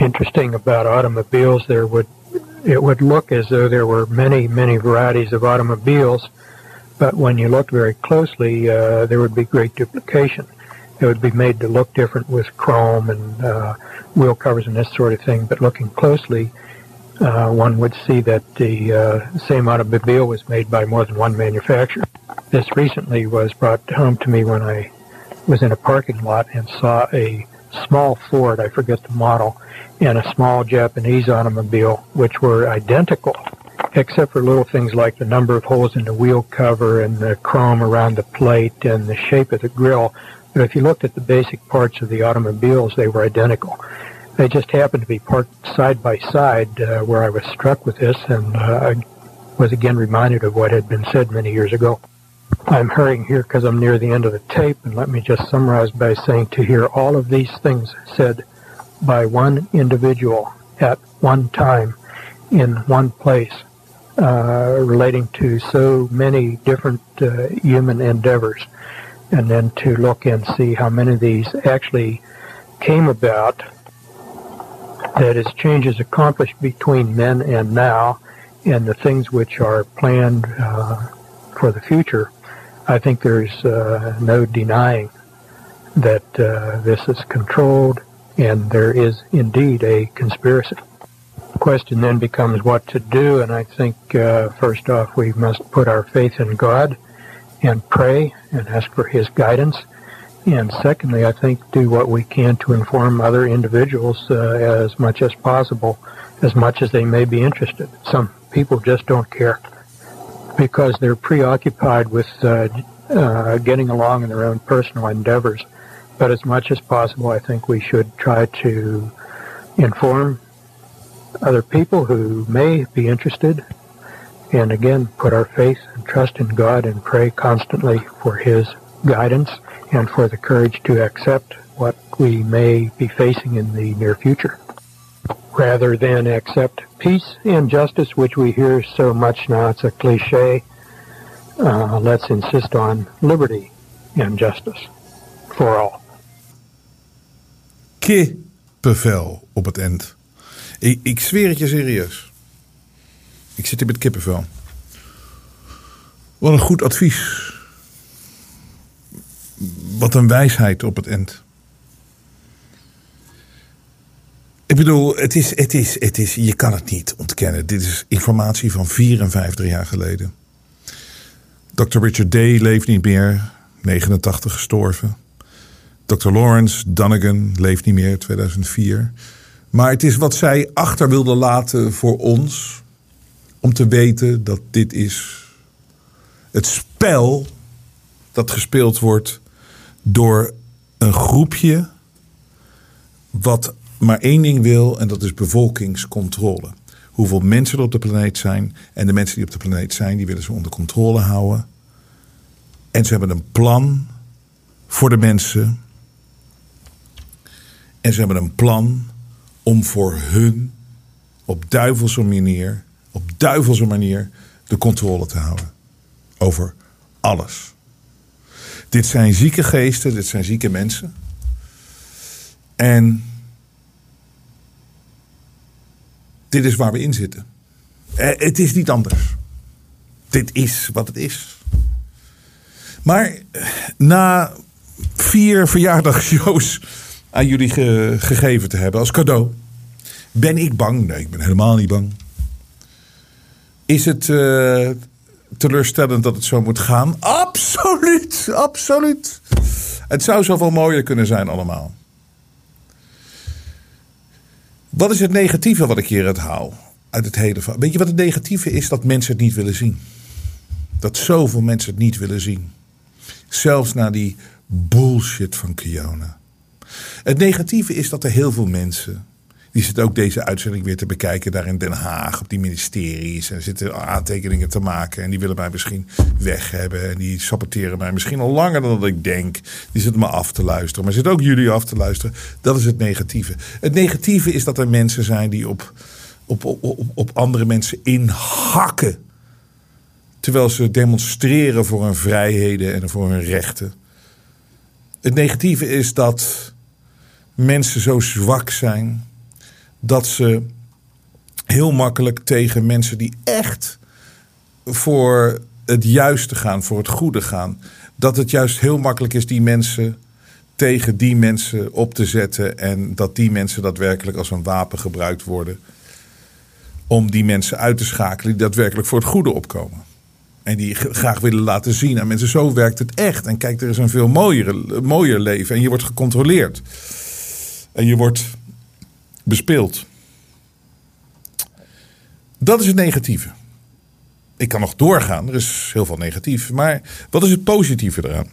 Speaker 5: Interesting about automobiles, there would it would look as though there were many, many varieties of automobiles, but when you looked very closely, uh, there would be great duplication. It would be made to look different with chrome and uh, wheel covers and this sort of thing. But looking closely, uh, one would see that the uh, same automobile was made by more than one manufacturer. This recently was brought home to me when I was in a parking lot and saw a small Ford, I forget the model, and a small Japanese automobile, which were identical, except for little things like the number of holes in the wheel cover and the chrome around the plate and the shape of the grill but if you looked at the basic parts of the automobiles, they were identical. They just happened to be parked side by side uh, where I was struck with this, and uh, I was again reminded of what had been said many years ago. I'm hurrying here because I'm near the end of the tape, and let me just summarize by saying to hear all of these things said by one individual at one time in one place uh, relating to so many different uh, human endeavors, and then to look and see how many of these actually came about. That is, changes accomplished between then and now, and the things which are planned uh, for the future. I think there's uh, no denying that uh, this is controlled, and there is indeed a conspiracy question then becomes what to do, and I think uh, first off we must put our faith in God and pray and ask for His guidance. And secondly, I think do what we can to inform other individuals uh, as much as possible, as much as they may be interested. Some people just don't care because they're preoccupied with uh, uh, getting along in their own personal endeavors. But as much as possible, I think we should try to inform other people who may be interested. And again, put our faith and trust in God and pray constantly for His guidance and for the courage to accept what we may be facing in the near future. Rather than accept peace and justice, which we hear so much now, it's a cliche. Uh, let's insist on liberty and justice for all.
Speaker 2: Kippenvel op het eind. Ik, ik zweer het je serieus. Ik zit hier met kippenvel. Wat een goed advies. Wat een wijsheid op het eind. Ik bedoel, het is, het is, het is, je kan het niet ontkennen. Dit is informatie van 54 jaar geleden. Dr. Richard Day leeft niet meer, 89 gestorven. Dr. Lawrence Dunnigan leeft niet meer, 2004. Maar het is wat zij achter wilde laten voor ons. Om te weten dat dit is het spel dat gespeeld wordt door een groepje wat maar één ding wil en dat is bevolkingscontrole. Hoeveel mensen er op de planeet zijn en de mensen die op de planeet zijn, die willen ze onder controle houden. En ze hebben een plan voor de mensen. En ze hebben een plan om voor hun op duivelse manier, op duivelse manier de controle te houden over alles. Dit zijn zieke geesten, dit zijn zieke mensen. En dit is waar we in zitten. Eh, het is niet anders. Dit is wat het is. Maar eh, na vier verjaardagshows aan jullie gegeven te hebben als cadeau. Ben ik bang? Nee, ik ben helemaal niet bang. Is het uh, teleurstellend dat het zo moet gaan? Absoluut, absoluut. Het zou zoveel mooier kunnen zijn allemaal. Wat is het negatieve wat ik hier haal? Uit het hele van. Weet je wat het negatieve is? Dat mensen het niet willen zien. Dat zoveel mensen het niet willen zien. Zelfs na die bullshit van Kiona. Het negatieve is dat er heel veel mensen. Die zitten ook deze uitzending weer te bekijken daar in Den Haag op die ministeries. En zitten aantekeningen te maken. En die willen mij misschien weg hebben. En die saboteren mij misschien al langer dan dat ik denk. Die zitten me af te luisteren. Maar zitten ook jullie af te luisteren. Dat is het negatieve. Het negatieve is dat er mensen zijn die op, op, op, op, op andere mensen inhakken. Terwijl ze demonstreren voor hun vrijheden en voor hun rechten. Het negatieve is dat mensen zo zwak zijn dat ze heel makkelijk tegen mensen die echt voor het juiste gaan, voor het goede gaan, dat het juist heel makkelijk is die mensen tegen die mensen op te zetten en dat die mensen daadwerkelijk als een wapen gebruikt worden om die mensen uit te schakelen die daadwerkelijk voor het goede opkomen. En die graag willen laten zien aan mensen, zo werkt het echt. En kijk, er is een veel mooier, mooier leven en je wordt gecontroleerd. En je wordt bespeeld. Dat is het negatieve. Ik kan nog doorgaan, er is heel veel negatief. Maar wat is het positieve eraan?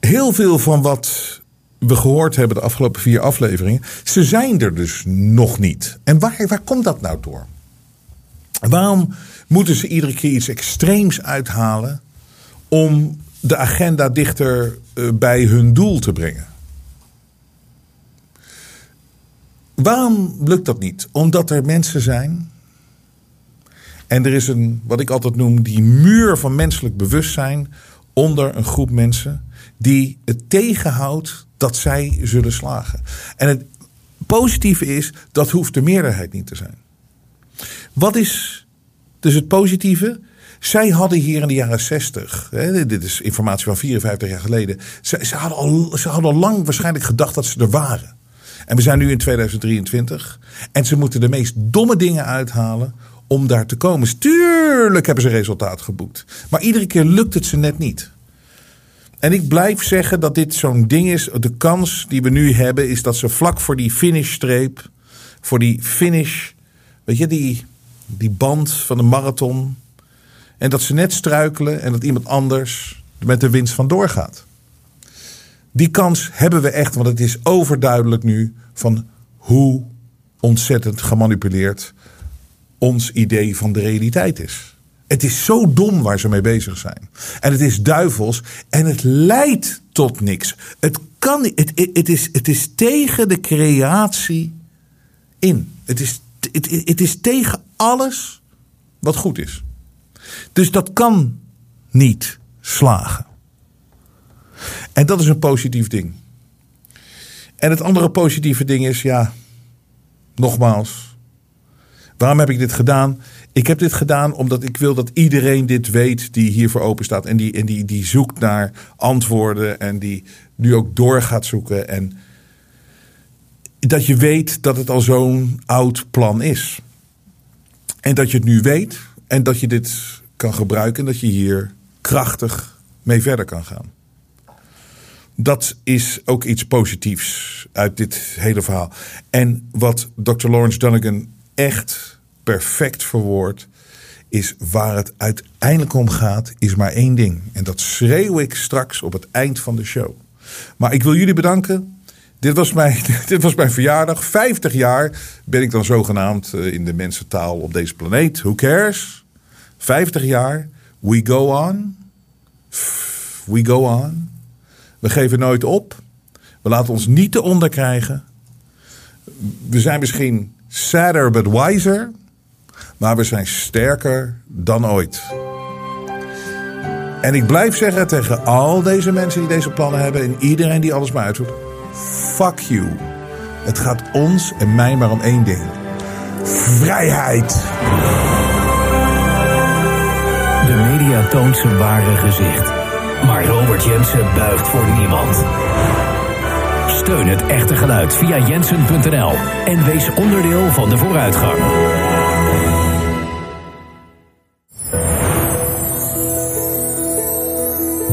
Speaker 2: Heel veel van wat we gehoord hebben de afgelopen vier afleveringen, ze zijn er dus nog niet. En waar, waar komt dat nou door? Waarom moeten ze iedere keer iets extreems uithalen om de agenda dichter eh, bij hun doel te brengen? Waarom lukt dat niet? Omdat er mensen zijn. En er is een, wat ik altijd noem, die muur van menselijk bewustzijn onder een groep mensen die het tegenhoudt dat zij zullen slagen. En het positieve is, dat hoeft de meerderheid niet te zijn. Wat is dus het positieve? Zij hadden hier in de jaren 60, hè, dit is informatie van 54 jaar geleden, ze, ze, hadden al, ze hadden al lang waarschijnlijk gedacht dat ze er waren. En we zijn nu in 2023 en ze moeten de meest domme dingen uithalen om daar te komen. Tuurlijk hebben ze resultaat geboekt, maar iedere keer lukt het ze net niet. En ik blijf zeggen dat dit zo'n ding is. De kans die we nu hebben is dat ze vlak voor die finishstreep, voor die finish, weet je, die, die band van de marathon. En dat ze net struikelen en dat iemand anders met de winst van doorgaat. Die kans hebben we echt, want het is overduidelijk nu van hoe ontzettend gemanipuleerd ons idee van de realiteit is. Het is zo dom waar ze mee bezig zijn. En het is duivels en het leidt tot niks. Het, kan, het, het, is, het is tegen de creatie in. Het is, het is tegen alles wat goed is. Dus dat kan niet slagen. En dat is een positief ding. En het andere positieve ding is, ja, nogmaals, waarom heb ik dit gedaan? Ik heb dit gedaan omdat ik wil dat iedereen dit weet die hiervoor open staat. En die, en die, die zoekt naar antwoorden en die nu ook door gaat zoeken. En dat je weet dat het al zo'n oud plan is. En dat je het nu weet en dat je dit kan gebruiken en dat je hier krachtig mee verder kan gaan. Dat is ook iets positiefs uit dit hele verhaal. En wat Dr. Lawrence Dunnigan echt perfect verwoord, is waar het uiteindelijk om gaat, is maar één ding. En dat schreeuw ik straks op het eind van de show. Maar ik wil jullie bedanken. Dit was, mijn, dit was mijn verjaardag. 50 jaar ben ik dan zogenaamd eh, in de mensentaal op deze planeet. Who cares? 50 jaar. We go on. We go on. We geven nooit op. We laten ons niet te onder krijgen. We zijn misschien sadder but wiser. Maar we zijn sterker dan ooit. En ik blijf zeggen tegen al deze mensen die deze plannen hebben en iedereen die alles maar uitzoekt: fuck you. Het gaat ons en mij maar om één ding: vrijheid.
Speaker 1: Toont zijn ware gezicht. Maar Robert Jensen buigt voor niemand. Steun het echte geluid via jensen.nl en wees onderdeel van de vooruitgang.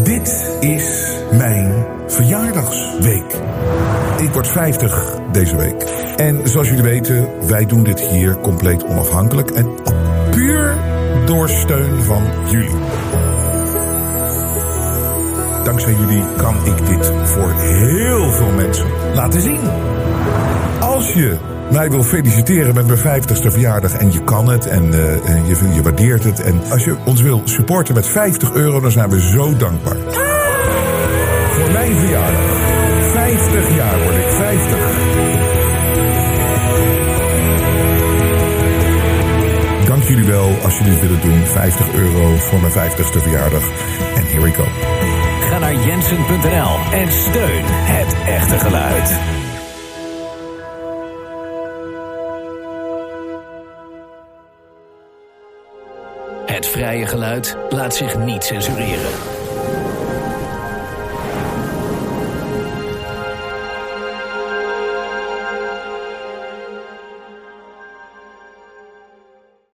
Speaker 2: Dit is mijn verjaardagsweek. Ik word 50 deze week. En zoals jullie weten, wij doen dit hier compleet onafhankelijk en door steun van jullie. Dankzij jullie kan ik dit voor heel veel mensen laten zien. Als je mij wil feliciteren met mijn 50ste verjaardag en je kan het en, uh, je, je waardeert het. En als je ons wil supporten met 50 euro, dan zijn we zo dankbaar. Voor mijn verjaardag. 50 jaar jullie wel als jullie het willen doen. 50 euro voor mijn 50ste verjaardag. En here we go.
Speaker 1: Ga naar jensen.nl en steun het echte geluid. Het vrije geluid laat zich niet censureren.